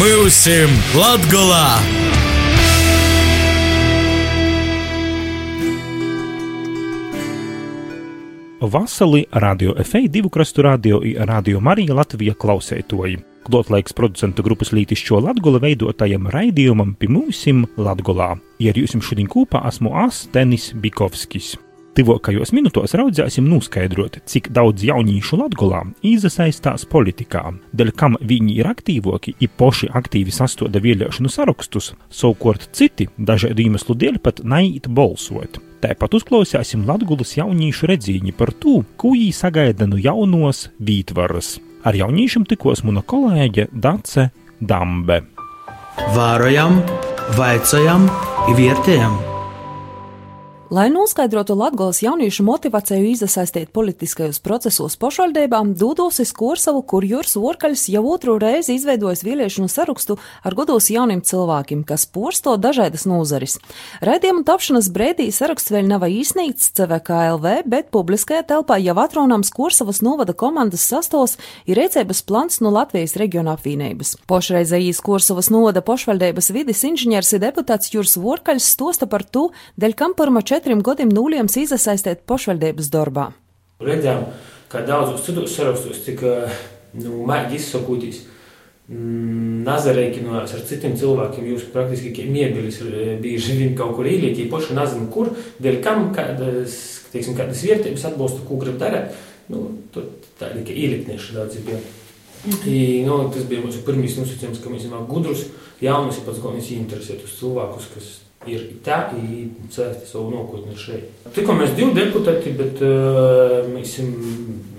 Mūsim Latgolā! Vasali radio FA divu krastu radio i radio Marija Latvija klausētoji. Klotlaiks producentu grupas Lītišķo Latgola veidotājam raidījumam pie mūsim Latgolā. Ja ar jums šodien kopā esmu As Tenis Bikovskis. Tuvākajos minūtos raudzēsim noskaidrot, cik daudz jauniešu Latvijā iesaistās politikā, dēļ kam viņi ir aktīvāki, ir poši aktīvi sastoda vēlēšanu sarakstus, savukārt citi dažādu iemeslu dēļ pat neiet balsot. Tāpat uzklausīsim Latvijas jauniešu redzīņu par to, ko viņi sagaida no jaunos vītvaras. Ar jauniešiem tikos mana kolēģe Dace Dambe. Vārojam, vaicājam, vietējam! Lai noskaidrotu Latvijas jauniešu motivāciju iesaistīt politiskajos procesos pašvaldībām, Dūdosis Korsavu, kur Jūras Vorkaļs jau otru reizi izveidojis vēlēšanu sarakstu ar godos jauniem cilvēkiem, kas porsto dažādas nozaris. Raidījuma tapšanas brīdī saraksts vēl nav īsnīts CVKLV, bet publiskajā telpā jau atrunāms Korsavas novada komandas sastos ir rīcības plans no Latvijas reģiona apvienības. Pošreizējīs Korsavas novada pašvaldības vides inženieris deputāts Jūras Vorkaļs stosta par to, dēļ kam pirma četriem gadiem nuliems iesaistīt pašvaldības darbā. Redzējām, kā daudzos citos sarakstos tika nu, mēģi izsakūtīs. Nazarēķinājās ar citiem cilvēkiem, jūs praktiski kā miebelis bieži vien kaut kur īlīķi, poši nezinu, kur, dēļ kam, kādas, teiksim, kādas vērtības atbalsta, ko grib darīt. Nu, tādi, ka īliknieši daudz bija. I, nu, tas bija mūsu pirmīs nosacījums, ka mēs esam gudrus, jaunus, ir pats galvenais interesēt uz cilvēkus, kas ir tā, ir cēsti savu nākotni šeit. Tikko mēs divi deputāti, bet uh, mēs,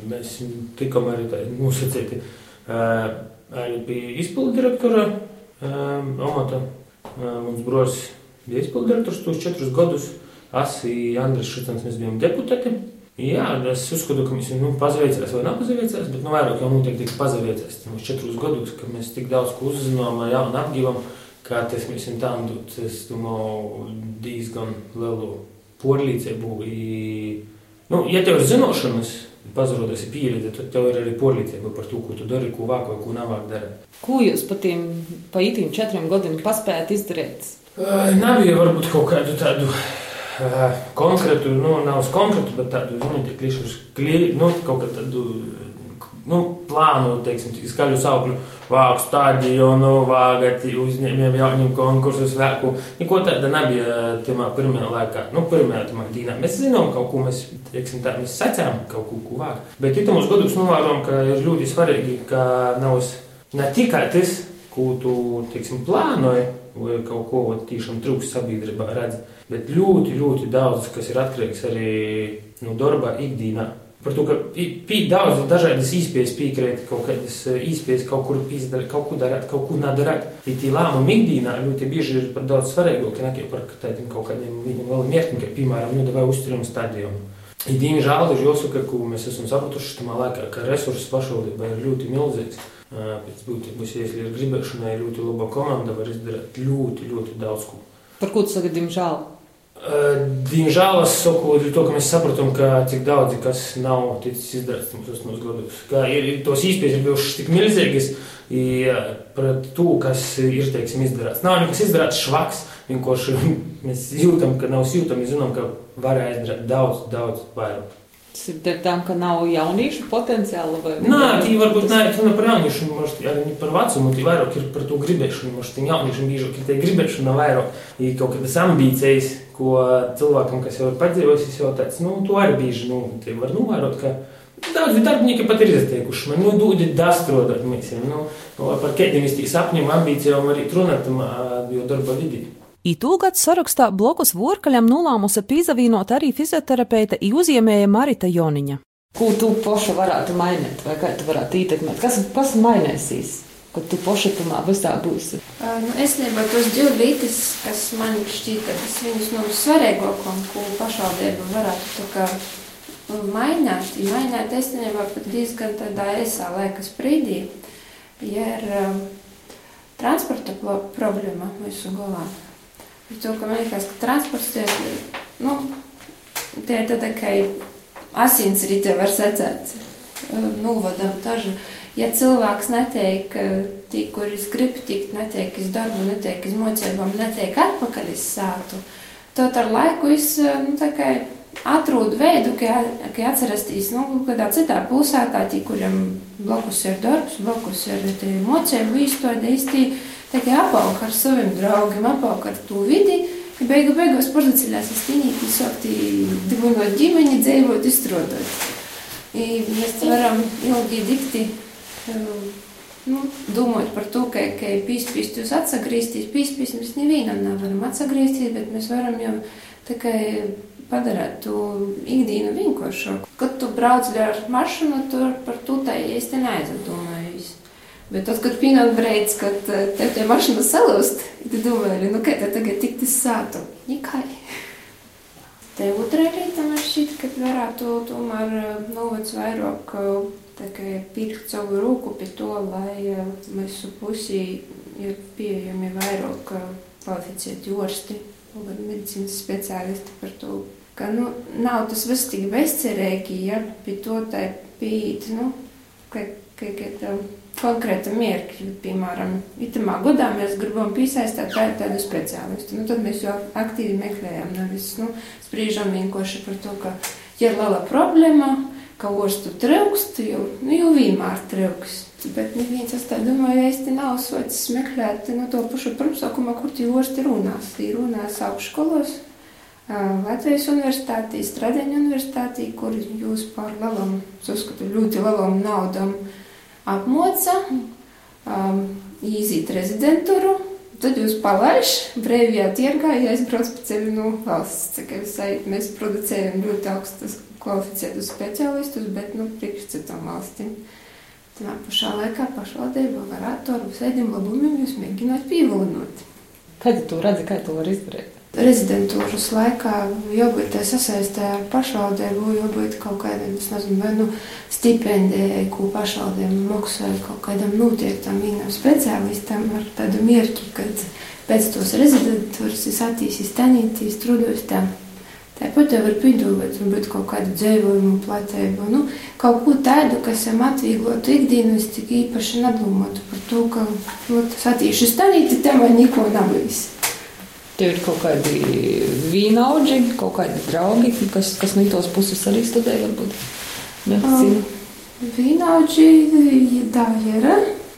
mēs tikām arī tādi nosacīti uh, arī bija izpildu direktora uh, amata. Uh, mums bros bija izpildu direktors tos četrus gadus. Es un Andris Šitans mēs bijām deputāti. Jā, es uzskatu, ka mēs nu, pazaveicās vai nepazaveicās, bet nu, vairāk jau noteikti pazaveicās. Mums četrus gadus, ka mēs tik daudz ko uzzinām, jaunu apgīvam kā tas esam tam dot, es domāju, diezgan lielu porlīdzību. Nu, ja tev ir zināšanas, pazarodas pieredze, tad tev ir arī porlīdzība par to, ko tu dari, ko vāk vai ko nevāk darīt. Ko jūs pa tiem, pa itīm četriem gadiem paspējat izdarīt? Uh, jau varbūt kaut kādu tādu uh, konkrētu, nu, nav konkrētu, bet tādu, zinu, tie klišus, kli, nu, kaut kādu tādu nu, plānu, teiksim, skaļu saukļu, vāku stadionu, vāgati uzņēmējiem jauniem konkursus, vēku. Neko tāda nebija tajā pirmajā laikā. Nu, pirmajā tamā dīnā. Mēs zinām kaut ko, mēs, teiksim, tā, mēs secām kaut ko, ko vāk. Bet itamos gados novērojam, ka ir ļoti svarīgi, ka nav ne tikai tas, ko tu, teiksim, plānoji, vai kaut ko tiešām trūks sabiedrībā redz, bet ļoti, ļoti daudz, kas ir atkarīgs arī no darba ikdienā. Par to, ka ir daudz dažādas izpējas piekrīt, kaut kādas izpējas kaut kur izdarīt, kaut ko darīt, kaut ko nedarīt. Ir tie lēmumi ikdienā ļoti bieži ir pat daudz svarīgāki nekā par tādiem kaut kādiem viņam vēl mērķiem, kā piemēram, nu, vai uzturam stadionu. Ir diemžēl, ir jāsaka, ka mēs esam sapratuši tamā laikā, ka resursi pašvaldībā ir ļoti milzīgs. Pēc būtības, ja ir gribēšana, ir ļoti laba komanda, var izdarīt ļoti, ļoti daudz ko. Par ko tu saki, diemžēl? Diemžēl es saku, to, ka mēs sapratām, ka tik daudz kas nav ticis izdarīts mums tos gados. Ka ir, tos īstenības ir bijušas tik milzīgas pret to, kas ir teiksim, izdarīts. Nav nekas izdarīts švaks, vienkārši mēs jūtam, ka nav jūtama, zinām, ka varēja izdarīt daudz, daudz vairāk. Tas ir dēļ tam, ka nav jauniešu potenciāla. Nē, tie varbūt tas... nav ne par jauniešu, arī par vecumu. Tie vairāk ir par to gribēšanu. Možda tiem jauniešiem biežāk ir tie gribēšana vairāk, ir kaut kādas ambīcijas ko cilvēkam, kas jau ir padzīvojis, jau tāds, nu, to arī bieži, nu, tie var novērot, ka daudzi darbinieki pat ir izteikuši man, nu, dūdi dastrodot mēs, nu, par kādiem iz tī sapņiem, ambīcijām arī runāt, jo darba vidī. Itūgad sarakstā blokus vorkaļam nolāmusi pīzavīnot arī fizioterapeita i uzņēmēja Marita Joniņa. Ko tu paša varētu mainīt, vai kā tu varētu ietekmēt? Kas, kas mainīsies, kad tu paša tamā visā būsi? Uh, nu, es nebūtu tos divi vītis, kas man šķiet, ka tas viņus no svarīgākam, ko pašvaldība varētu nu, mainīt. Mainīt, es nebūtu pat diezgan tādā esā laika sprīdī, ja ir um, transporta problēma mūsu galvā. To, ka man liekas, ka transports tie, nu, tie ir tāda, ka asinsrite var secēt. Novadam tažu. Ja cilvēks netiek tī, kuris grib tikt, netiek iz darbu, netiek iz mocībām, netiek atpakaļ iz sātu. Tad ar laiku es nu, tā kā atrod veidu, kā, kā atcerasties nu, kādā citā pilsētā, tī, kuriem blakus ir darbs, blakus ir mocību izstāde, īsti apauk ar saviem draugiem, apauk ar to vidi. Beigu beigās porzaceļās es tīnīgi sākti dibinot ģimeni, dzīvot, izstrādāt. I mēs varam ilgi dikti nu, domāt par to, ka, ka pīspīst jūs atsagrīstīs, pīspīst mēs nevienam nevaram atsagrīstīs, bet mēs varam jau tikai padarīt to ikdienu vienkāršāku. Kad tu brauc ar mašīnu, tur par to tā īsti neaizdomājies. Bet tad, kad pienāk brīdis, kad tev tie mašīna salūst, tu domā, nu kā te tagad tikt uz sātu? Nikai. Te otrā rītā man šķiet, ka varētu tomēr novac vairāk pirkt savu roku pie to, lai mūsu pusī ir pieejami vairāk kvalificēti ārsti, gan medicīnas speciālisti par to, ka nu, nav tas viss tik bezcerīgi, ja pie to tā pieīt, nu, ka, ka, ka tā konkrēta mērķa, piemēram, itamā godā mēs gribam piesaistīt tā, tādu speciālistu. Nu, tad mēs jau aktīvi meklējam, nevis nu, spriežam vienkārši par to, ka ir liela problēma, ostu trūkst, jo, nu, jau vienmēr trūkst. Bet neviens es tā domāju, īsti nav socis meklēt no nu, to pašu pirmsākuma, kur tie orsti runās. Tie runās augšskolos, Latvijas universitātī, Stradeņa universitātī, kur jūs par lielām, uzskatu, ļoti lielām naudām apmoca, um, iziet rezidentūru, tad jūs palaiž brīvajā tirgā, ja aizbrauc pa ceļu no valsts. Kā visai mēs producējam ļoti augstas kvalificētus speciālistus, bet, nu, priekš citām valstīm. Tā pašā laikā pašvaldība varētu ar visādiem labumiem jūs mēģināt pievilinot. Kad tu redzi, kā to var izdarīt? Rezidentūras laikā jābūt sasaistē ar pašvaldību, jābūt kaut kādam, es nezinu, vai nu stipendijai, ko pašvaldība maksā kaut kādam noteiktam vienam speciālistam ar tādu mierķi, kad pēc tos rezidentūras es attīstīšu tanītīs, trudos tam. Tāpat var piedāvāt, varbūt kaut kādu dzīvojumu platību, nu, kaut ko tādu, kas jām atvieglotu ikdienu, es tik īpaši nedomātu par to, ka, nu, tas attīšu stanīti, tam vai neko bijis. Tev ir kaut kādi vīnaudži, kaut kādi draugi, kas, kas no tos puses arī studē, varbūt. Um, vīnaudži, tā ir,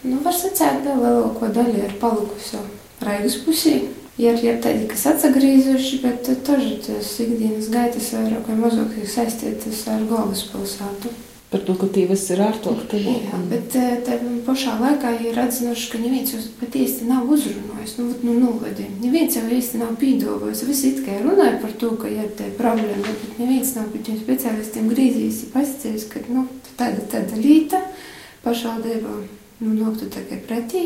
nu, var sacēt, vēl lielāko daļu ir palikusi Raigas pusī. Ir, ir tādi, kas atgriezuši, bet taži tas ikdienas gaitas vairāk vai mazāk ir saistītas ar galvaspilsētu. Par to, ka tīvas ir ārtokti. Jā, bet tā pašā laikā ir atzinuši, ka neviens jūs pat īsti nav uzrunājis, nu, nu, nuladi. Neviens jau īsti nav pīdovojis. Visi it kā runāja par to, ka ir tā problēma, bet neviens nav pie tiem speciālistiem grīzījis, pasacījis, ka, nu, tāda, tāda līta pašvaldībā, nu, noktu tikai pretī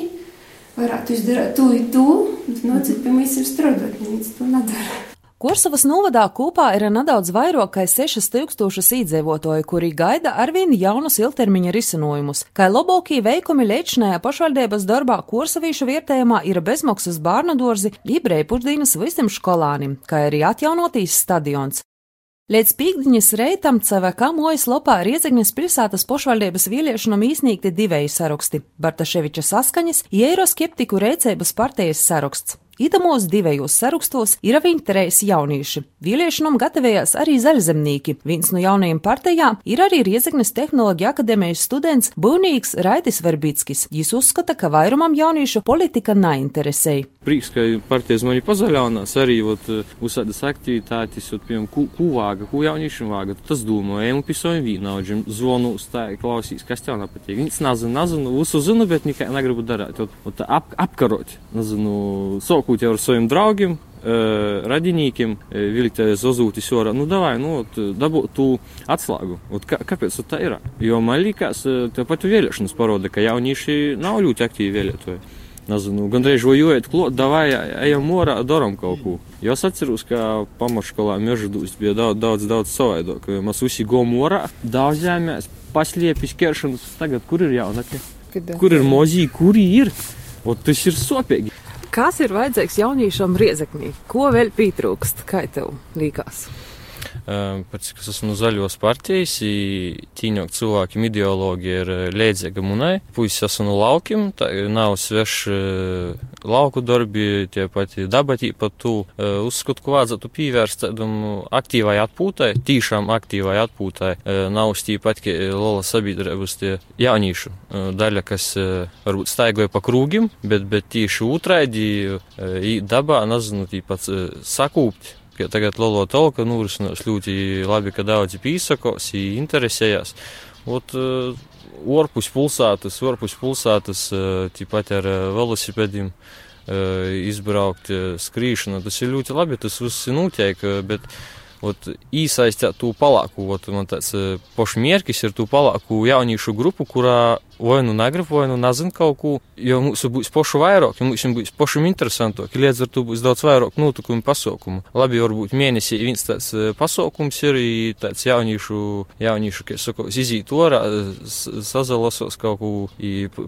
varētu izdarīt to to, bet nocīt pie mums ir strādāt, neviens to nedara. Kursavas novadā kopā ir nedaudz vairāk kā 6000 iedzīvotāju, kuri gaida arvien jaunus ilgtermiņa risinājumus. Kā labākie veikumi lēčnējā pašvaldības darbā kursavīšu vietējumā ir bezmaksas bērnu dārzi, ibrēja pusdienas visiem skolānim, kā arī atjaunotīs stadions. Līdz pīkdiņas reitam CVK mojas lopā Riezegnes pilsētas pošvaldības vīliešanam īsnīgti divēji saraksti - Bartaševiča saskaņas, Eiroskeptiku reicēbas partijas saraksts. Idamos divējos sarakstos ir interēs jaunieši. Vīliešanam gatavējās arī zaļzemnieki. Viens no jaunajiem partijām ir arī Riezeknes tehnoloģija akadēmijas students Būnīgs Raitis Verbitskis. Jis uzskata, ka vairumam jauniešu politika neinteresēja. Prieks, ka partijas mani pazaļaunās arī ot, uzsādas aktivitātes, ot, piemēram, ku, ku vāga, ku jauniešiem vāga. Tas domājam pie saviem vīnaudžiem. Zvonu stāja klausīs, kas tev nepatīk. Viņas nezinu, nezinu, visu zinu, bet nekai negribu darīt. Ot, ot, ap, apkarot, nezinu, sok kaut jau ar saviem draugiem, radinīkiem, vilkt zozūtis orā. Nu, davai, nu, dabūt tu atslēgu. Ot, kā, kāpēc tā ir? Jo man liekas, tāpat vēlēšanas paroda, ka jaunieši nav ļoti aktīvi vēlētoji. Nezinu, gandrīz žojojot, klot, davai, ejam morā, daram kaut ko. Jo es atceros, ka pamatskolā mežudūs bija daudz, daudz, daudz savādāk. Mēs visi gojam morā, daudzējāmies, paslēpis keršanas. Tagad, kur ir jaunākie? Kur ir mozī, kuri ir? Ot, tas ir sopīgi. Kas ir vajadzīgs jauniešam riezeknī? Ko vēl pietrūkst? Kā tev liekas? pēc kas esmu no zaļos partijas, tīņok cilvēkiem ideoloģija ir liedzīga munai. Puisis esmu no laukiem, tā nav sveši lauku darbi, tie pati dabatī pat tu uzskatu, ka vajadzētu pievērst tādam aktīvai atpūtai, tīšām aktīvai atpūtai. Nav stīpat, ka lola sabiedrības tie jaunīšu daļa, kas varbūt staigoja pa krūgim, bet, bet tīši otrādi dabā, nezinu, tīpat sakūpt. Tagad Lolo Tolka norisinās ļoti labi, ka daudzi pīsakos, interesējās. Ot, orpus pulsātas, orpus pulsātas, tīpat ar velosipēdiem izbraukt, skrīšana. Tas ir ļoti labi, tas viss notiek, bet ot, īsaistīt to palāku, ot, man tāds pošmierkis ir to palāku jauniešu grupu, kurā vai nu negrib, vai nu nezina kaut ko, jo mums būs pošu vairāk, jo mums būs pošam interesantāk, līdz ar to būs daudz vairāk notikumu pasaukumu. Labi, varbūt mēnesī viens tāds pasaukums ir, tāds jauniešu, jauniešu, kā saka, izīt orā, sazalosos kaut ko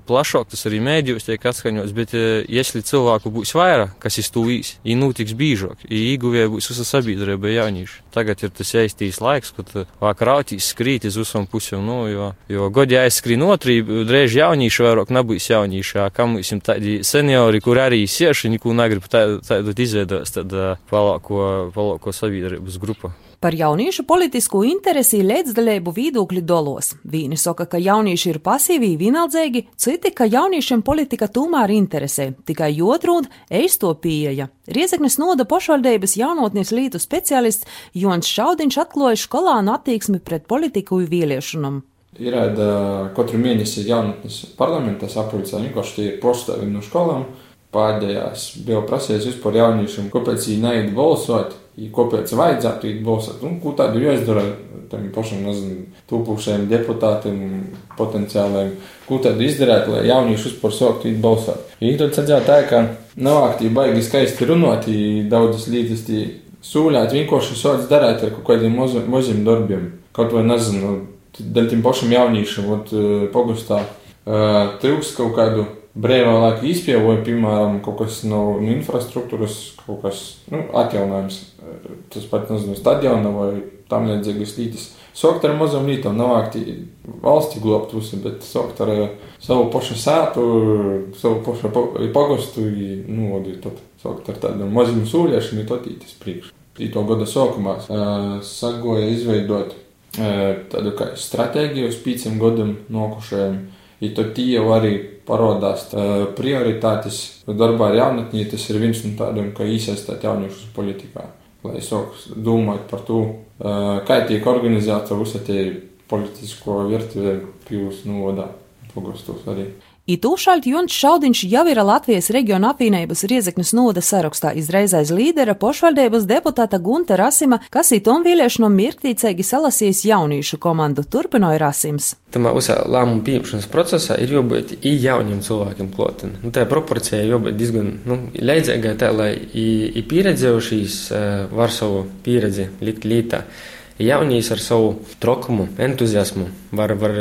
plašāk, tas arī mēdījos tiek atskaņots, bet, ja cilvēku būs vairāk, kas iz to vīs, ir notiks bīžāk, ir īguvēja būs visa sabiedrība jaunieši. Tagad ir tas jāiztīs laiks, kad vakar autīs skrīt uz visam pusēm, nu, jo, jo godi aizskrien otrību, drēž jaunieši vairāk nebūs jaunieši, kā mums ir tādi seniori, kur arī sieši neko negrib tādu, izveidot, tad palāko, palāko sabiedrības grupu. Par jauniešu politisko interesi līdzdalību viedokļi dolos. Vīni saka, ka jaunieši ir pasīvi, vienaldzīgi, citi, ka jauniešiem politika tomēr interesē, tikai jotrūd eisto pieeja. Riezeknes noda pašvaldības jaunotnes lītu speciālists Jons Šaudiņš atklāja skolānu attieksmi pret politiku vīliešanam. Ierāda katru mēnesi jaunatnes parlamentā sapulcē, vienkārši tie ir postāvi no skolām. Pēdējās bija prasījis vispār jauniešiem, kāpēc viņi neiet balsot, kāpēc vajadzētu iet balsot, un ko tādu jāizdara tam pašam, nezinu, tūpušajiem deputātiem, potenciālajiem, ko tādu izdarīt, lai jaunieši vispār sāktu iet balsot. Viņi tad sadzēja tā, ka navāktī baigi skaisti runāt, daudzas lietas sūļāt, vienkārši sāc darīt ar kaut kādiem maziem darbiem. Kaut vai nezinu, daļai tiem pašiem jauniešiem, ot, pagustā trūks kaut kādu brīvā laika izpievoju, piemēram, kaut kas no, no infrastruktūras, kaut kas nu, atjaunojums. Tas pat nezinu, stadiona vai tam līdzīgas lietas. Sokt ar mazām lietām, nav akti valsti globt visu, bet sokt ar savu pašu sētu, savu pašu pagostu, nu, tad sokt ar tādiem maziem sūļiešiem, tad ītis priekš. Īto gada sākumā sagoja izveidot tādu kā stratēģiju uz pieciem gadiem nokušajiem. Ja tad tie jau arī parādās prioritātes darbā ar jaunatni, tas ir viens no tādiem, kā iesaistīt jauniešus politikā. Lai sāk domāt par to, kā tiek organizēta visa tie politisko virtuve pils novadā. Pagostos arī. Itūšaļt Junts Šaudiņš jau ir Latvijas reģiona apvienības Riezeknas noda sarakstā izreizais līdera pošvaldības deputāta Gunta Rasima, kas itom vīliešanu mirktīcīgi salasījis jaunīšu komandu, turpināja Rasims. Tamā uzsā lēmumu pieņemšanas procesā ir jābūt i jauniem cilvēkiem klotin. Nu, tā proporcija jābūt diezgan nu, leidzīgai, tā lai i, i pieredzējušīs var savu pieredzi likt lītā. Jaunīs ar savu trokumu, entuziasmu var, var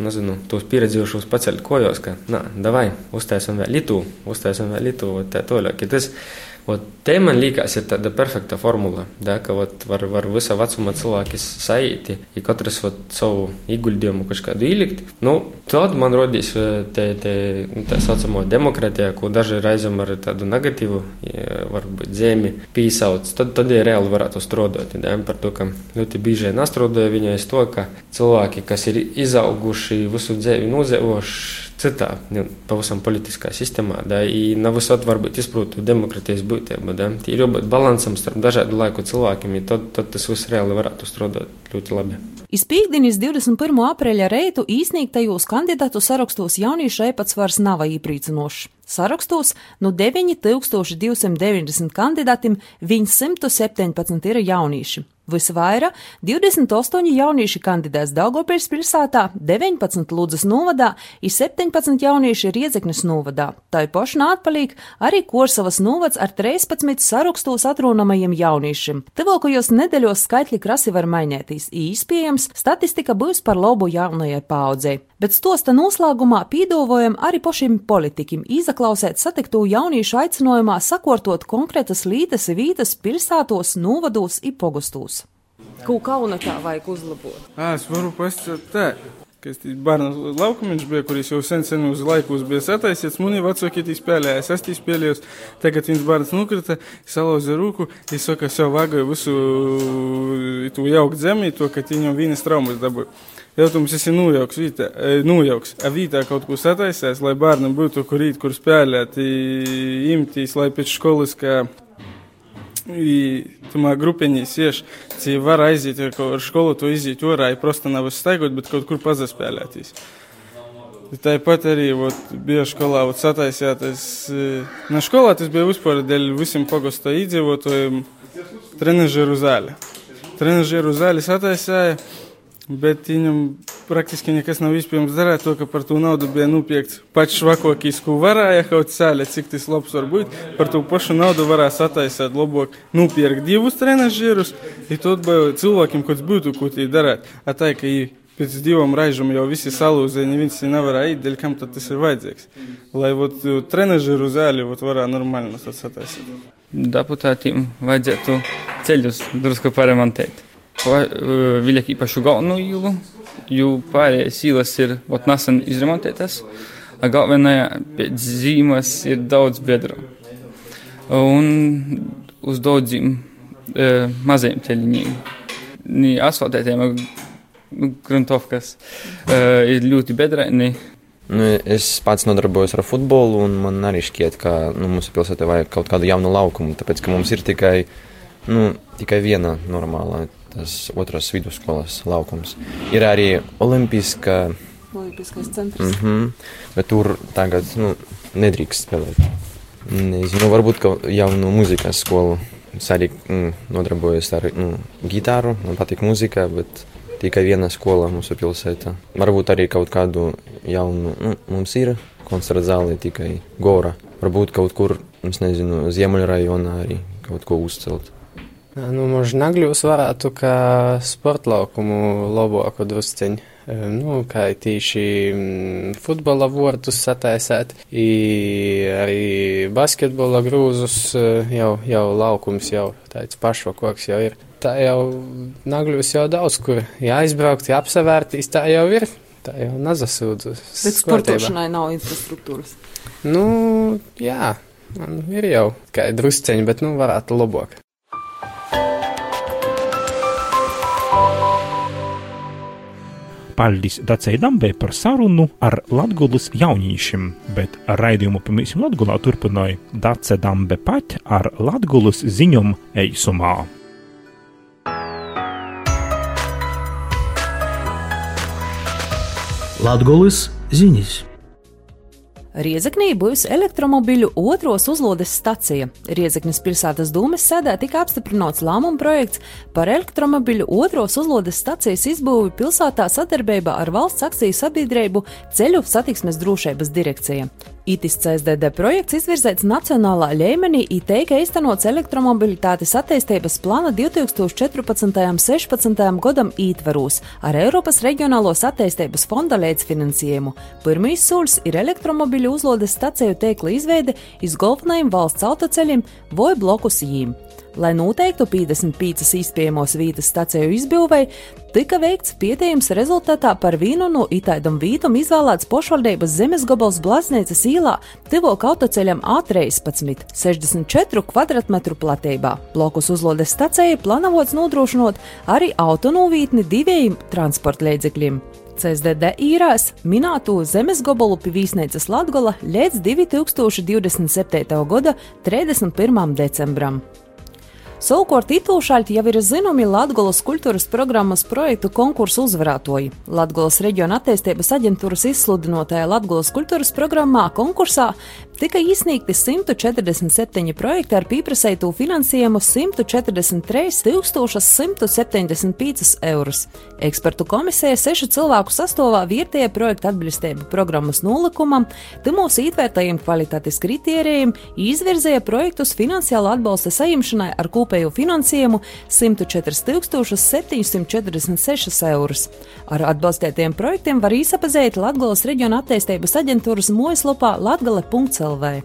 nezinu, tos pieredzējušos pacelt kojos, ka, nā, davai, uztaisim vēl litu, uztaisim vēl litu, tā toļāk. Tas, Ot, te man liekas, ir tāda perfekta formula, da, ka ot, var, var visa vecuma cilvēki saīti, ja katrs ot, savu ieguldījumu kaut kādu ielikt. Nu, tad man rodīs te, te, tā saucamo demokratija, ko daži reizēm ar tādu negatīvu, varbūt zemi pīsauc, tad, tad ir reāli varētu strādāt. Da, par to, ka ļoti bieži nastrādāja viņai to, ka cilvēki, kas ir izauguši visu dzīvi nozēvoši, citā, nu, pavisam politiskā sistēmā, da, nav visot varbūt izprūtu demokratijas būtību, da, ir jābūt balansam starp dažādu laiku cilvēkiem, tad, tad tas viss reāli varētu strādāt ļoti labi. Izpīkdienas 21. aprīļa reitu īsnīgtajos kandidātu sarakstos jauniešu epats vairs nav īprīcinošs. Sarakstos no 9290 kandidātiem 117 ir jaunieši. Visvairāk 28 jaunieši kandidēs Daugopils pilsētā, 19 Ludzas novadā, ir 17 jaunieši Riedzeknes novadā. Tā ir pošana atpalīk arī Korsavas novads ar 13 sarakstos atrunamajiem jauniešiem. Tevokajos nedēļos skaitļi krasi var mainīties, īspējams, statistika būs par labu jaunajai paudzei. Bet stosta noslēgumā pīdovojam arī pašiem politikim izaklausēt satikto jauniešu aicinājumā sakortot konkrētas lītas vītas pilsētos, novados un pogostos. Ko kaunatā vajag uzlabot? Es varu pasakāt tā. Kas tas bērnu bija, kurš jau sen sen uz laikus bija sataisīts. Muni vecāki tī spēlēja, es esmu spēlējis. Tagad viens bērns nukrita, salauza rūku, es saka, sev vāgoju visu to jaukt zemi, to, ka viņam vienas traumas dabūja. Jautājums ir nojauks, vītā, nojauks. A vītā kaut ko sataisēs, lai bērnam būtu kur rīt, kur spēlēt, imtīs, lai pēc skolas, kā Tomēr grupiņā sieši, cik var aiziet ar skolu, to iziet orā, ja prosta nav staigot, bet kaut kur pazaspēlēties. Tāpat arī ot, bija skolā sataisītas. Na skolā tas bija vispār dēļ visiem pogosta iedzīvotājiem trenažeru zāli. Trenažeru zāli sataisīja. Bet viņam praktiski nekas nav iespējams darīt, to, ka par to naudu bija nopirkts pats švakākais, ko varēja kaut sāļa, cik tas labs var būt. Par to pašu naudu varēja sataisīt labāk, nopirkt divus trenižierus, un tad bija cilvēkiem, kas būtu ko tī darīt. Atai, ka pēc divām raidžām jau visi salūzēja, neviens nevarēja iet, dēļ kam tas ir vajadzīgs. Lai ot, trenižeru zāli varētu normāli sataisīt. Deputātiem vajadzētu ceļus drusku paremontēt viļak īpašu galveno īlu, jo pārējais īlas ir ot nesen izremontētas, galvenajā pēc zīmes ir daudz bedru. Un uz daudziem e, maziem ceļiem, ni asfaltētiem, nu, gruntovkas, e, ir ļoti bedraini. Nu, es pats nodarbojos ar futbolu, un man arī šķiet, ka nu, mums pilsētā vajag kaut kādu jaunu laukumu, tāpēc ka mums ir tikai, nu, tikai viena normāla tas otrs vidusskolas laukums. Ir arī Olimpiska. Olimpiskais centrs. Mm -hmm, bet tur tagad nu, nedrīkst spēlēt. Nezinu, varbūt ka jaunu mūzikas skolu. Es arī mm, nodarbojos ar nu, gitāru, man patīk mūzika, bet tikai viena skola mūsu pilsētā. Varbūt arī kaut kādu jaunu, nu, mums ir koncerta zāle tikai Gora. Varbūt kaut kur, es nezinu, Ziemeļrajonā arī kaut ko uzcelt. Nu, Možda nagļūs varētu kā sportlaukumu labāku drusciņu. Nu, kā tīši futbola vortus sataisēt, arī basketbola grūzus jau, jau laukums, jau tāds pašvakoks jau ir. Tā jau nagļūs jau daudz, kur jāizbraukt, jāapsevērtīs, tā jau ir. Tā jau nazasūdzu. Bet sportošanai nav infrastruktūras. Nu, jā, man ir jau kā drusceņi, bet nu varētu labāk. Paldies Dacei Dambē par sarunu ar Latgulas jaunīšiem, bet raidījumu pirmīsim Latgulā turpināja Dace Dambe pat ar Latgulas ziņom eisumā. Latgulas ziņas. Riezeknī būs elektromobiļu otros uzlodes stacija. Riezeknes pilsētas dūmes sēdē tika apstiprināts lēmuma projekts par elektromobiļu otros uzlodes stacijas izbūvi pilsētā sadarbībā ar valsts akciju sabiedrību Ceļu satiksmes drošības direkcija. ITIS CSDD projekts izvirzēts nacionālā līmenī, iteika īstenots elektromobilitātes attīstības plāna 2014.16. gadam ietvaros ar Eiropas reģionālos attīstības fonda līdzfinansējumu. Pirmīs solis ir elektromobiļu uzlodes staciju tīkla izveide iz galvenajiem valsts autoceļiem vai blokus jīm. Lai noteiktu 55 izpējamos vītas staciju izbūvēi, tika veikts pētījums rezultātā par vienu no itāidam vītam izvēlēts pošvaldības zemes gabals Blasnīcas īlā tivok autoceļam A13, 64 km platībā. Blokus uzlodes stacijai plānots nodrošinot arī autonovītni diviem transporta līdzekļiem. CSDD īrās minēto zemes gabalu pie Vīsnēcas Latgola līdz 2027. gada 31. decembram. Savukārt Itūšaļti jau ir zināmi Latgolas kultūras programmas projektu konkursu uzvarētoji. Latgolas reģiona attīstības aģentūras izsludinotajā Latgolas kultūras programmā konkursā tika izsniegti 147 projekti ar pieprasītu finansējumu 143 175 eurus. Ekspertu komisija sešu cilvēku sastāvā vietēja projekta atbilstību programmas nolikumam, timos ītvērtajiem kvalitātes kritērijiem, izvirzīja projektus finansiāla atbalsta saimšanai ar kopējo finansējumu 104 746 eurus. Ar atbalstītiem projektiem var īsapazīt Latgales reģiona attīstības aģentūras mojaslapā latgale.lv.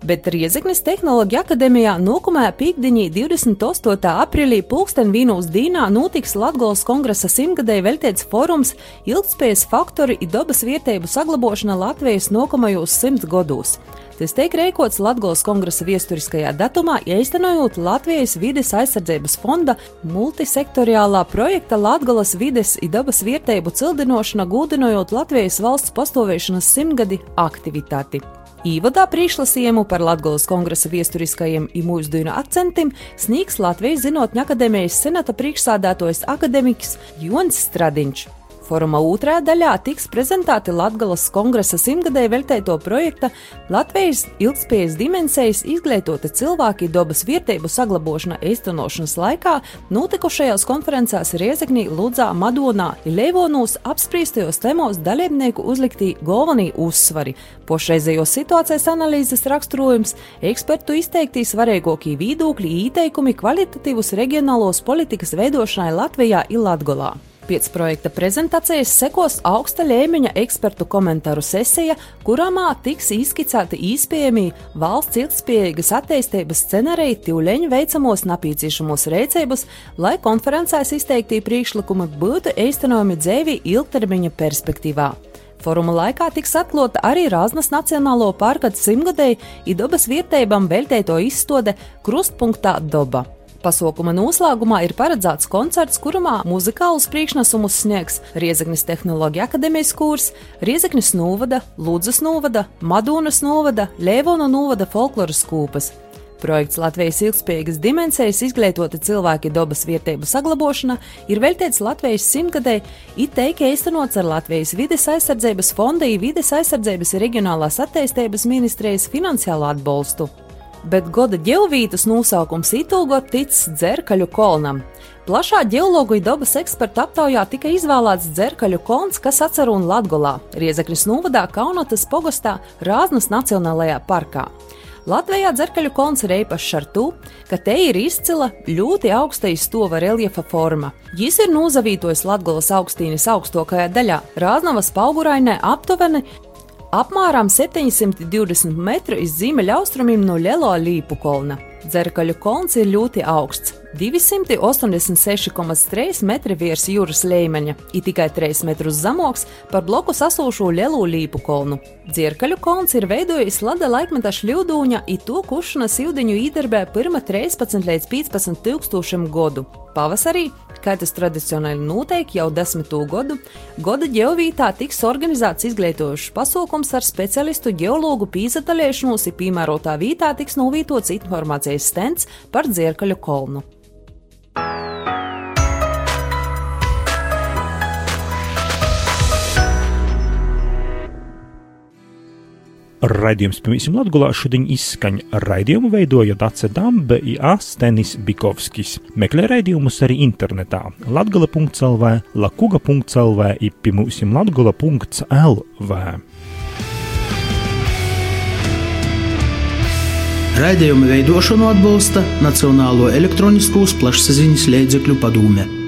bet Riezeknis Tehnoloģija akadēmijā nākamajā piekdienī 28. aprīlī pulksten vīnūs dīnā notiks Latgolas kongresa simtgadēji veltīts forums Ilgtspējas faktori i dabas vietēju saglabošana Latvijas nākamajos simts gados. Tas tiek rēkots Latvijas kongresa viesturiskajā datumā, iestenojot Latvijas vides aizsardzības fonda multisektoriālā projekta Latvijas vides un dabas vietēju cildinošana, gūdinojot Latvijas valsts pastāvēšanas simtgadi aktivitāti. Īvadā priekšlasījumu par Latvijas kongresa viesturiskajiem imūždīnu akcentiem sniegs Latvijas Zinātņu akadēmijas senata priekšsādātājs akademiks Jons Stradiņš. Foruma otrajā daļā tiks prezentēti Latvijas kongresa simtgadēju veltēto projekta Latvijas ilgspējas dimensijas izglītota cilvēki dabas vietēju saglabošana īstenošanas laikā notikušajās konferencēs Riezeknī, Ludzā, Madonā, Leivonūs apspriestajos temos dalībnieku uzliktī galvenie uzsvari, pošreizējos situācijas analīzes raksturojums, ekspertu izteikti svarīgākie viedokļi, ieteikumi kvalitatīvus reģionālos politikas veidošanai Latvijā un Latgolā. Pēc projekta prezentācijas sekos augsta līmeņa ekspertu komentāru sesija, kurā tiks izskicēti īspējami valsts ilgspējīgas attīstības scenāriji tīvleņu veicamos nepieciešamos rēcības, lai konferencēs izteiktie priekšlikumi būtu īstenojami dzīvi ilgtermiņa perspektīvā. Foruma laikā tiks atklāta arī Rāznas Nacionālo parka simtgadēji un dabas vietējām veltēto izstāde Krustpunktā Doba. Pasākuma noslēgumā ir paredzēts koncerts, kurā muzikālus priekšnesumus sniegs Riezeknis Tehnoloģija akadēmijas kurs, Riezeknis novada, Lūdzes novada, Madonas novada, Lēvona novada folkloras kūpas. Projekts Latvijas ilgspējīgas dimensijas izglītota cilvēki dabas vietību saglabošana ir veltīts Latvijas simtgadē, it teikti īstenots ar Latvijas vides aizsardzības fonda vides aizsardzības reģionālās attīstības ministrijas finansiālo atbalstu bet goda ģeovītas nosaukums itulgot ticis dzerkaļu kolnam. Plašā ģeologu un dabas eksperta aptaujā tika izvēlēts dzerkaļu kolns, kas atceruna Latgolā, Riezekļas novadā Kaunotas pogostā Rāznas Nacionālajā parkā. Latvijā dzerkaļu kolns ir īpašs ar to, ka te ir izcila ļoti augsta izstova reljefa forma. Jis ir nozavītojis Latgolas augstīnes augstākajā daļā, Rāznavas paugurainē aptuveni apmēram 720 metru iz ziemeļaustrumiem no Lielo Līpu kolna. Dzerkaļu kolns ir ļoti augsts - 286,3 metri virs jūras līmeņa, ir tikai 3 metrus zemoks par bloku sasūšo Lielo Līpu kolnu. Dzerkaļu kolns ir veidojis Lada laikmeta šļūdūņa, ir to kušanas ūdeņu īdarbē pirma 13 līdz 15 tūkstošiem godu. Pavasarī Kā tas tradicionāli notiek jau desmito gadu, gada ģeovītā tiks organizēts izglītojošs pasākums ar specialistu geologu pīzataļiešanos, ir piemērotā vietā tiks novītots informācijas stends par dzierkaļu kolnu. Raidījums pavisam Latvijā šodien izskaņa. Raidījumu veidoja Dace Dambe un Astenis Bikovskis. Meklē raidījumus arī internetā latgala.lv, lakuga.lv un pimūsim latgala.lv. Raidījumu veidošanu atbalsta Nacionālo elektroniskos plašsaziņas līdzekļu padome.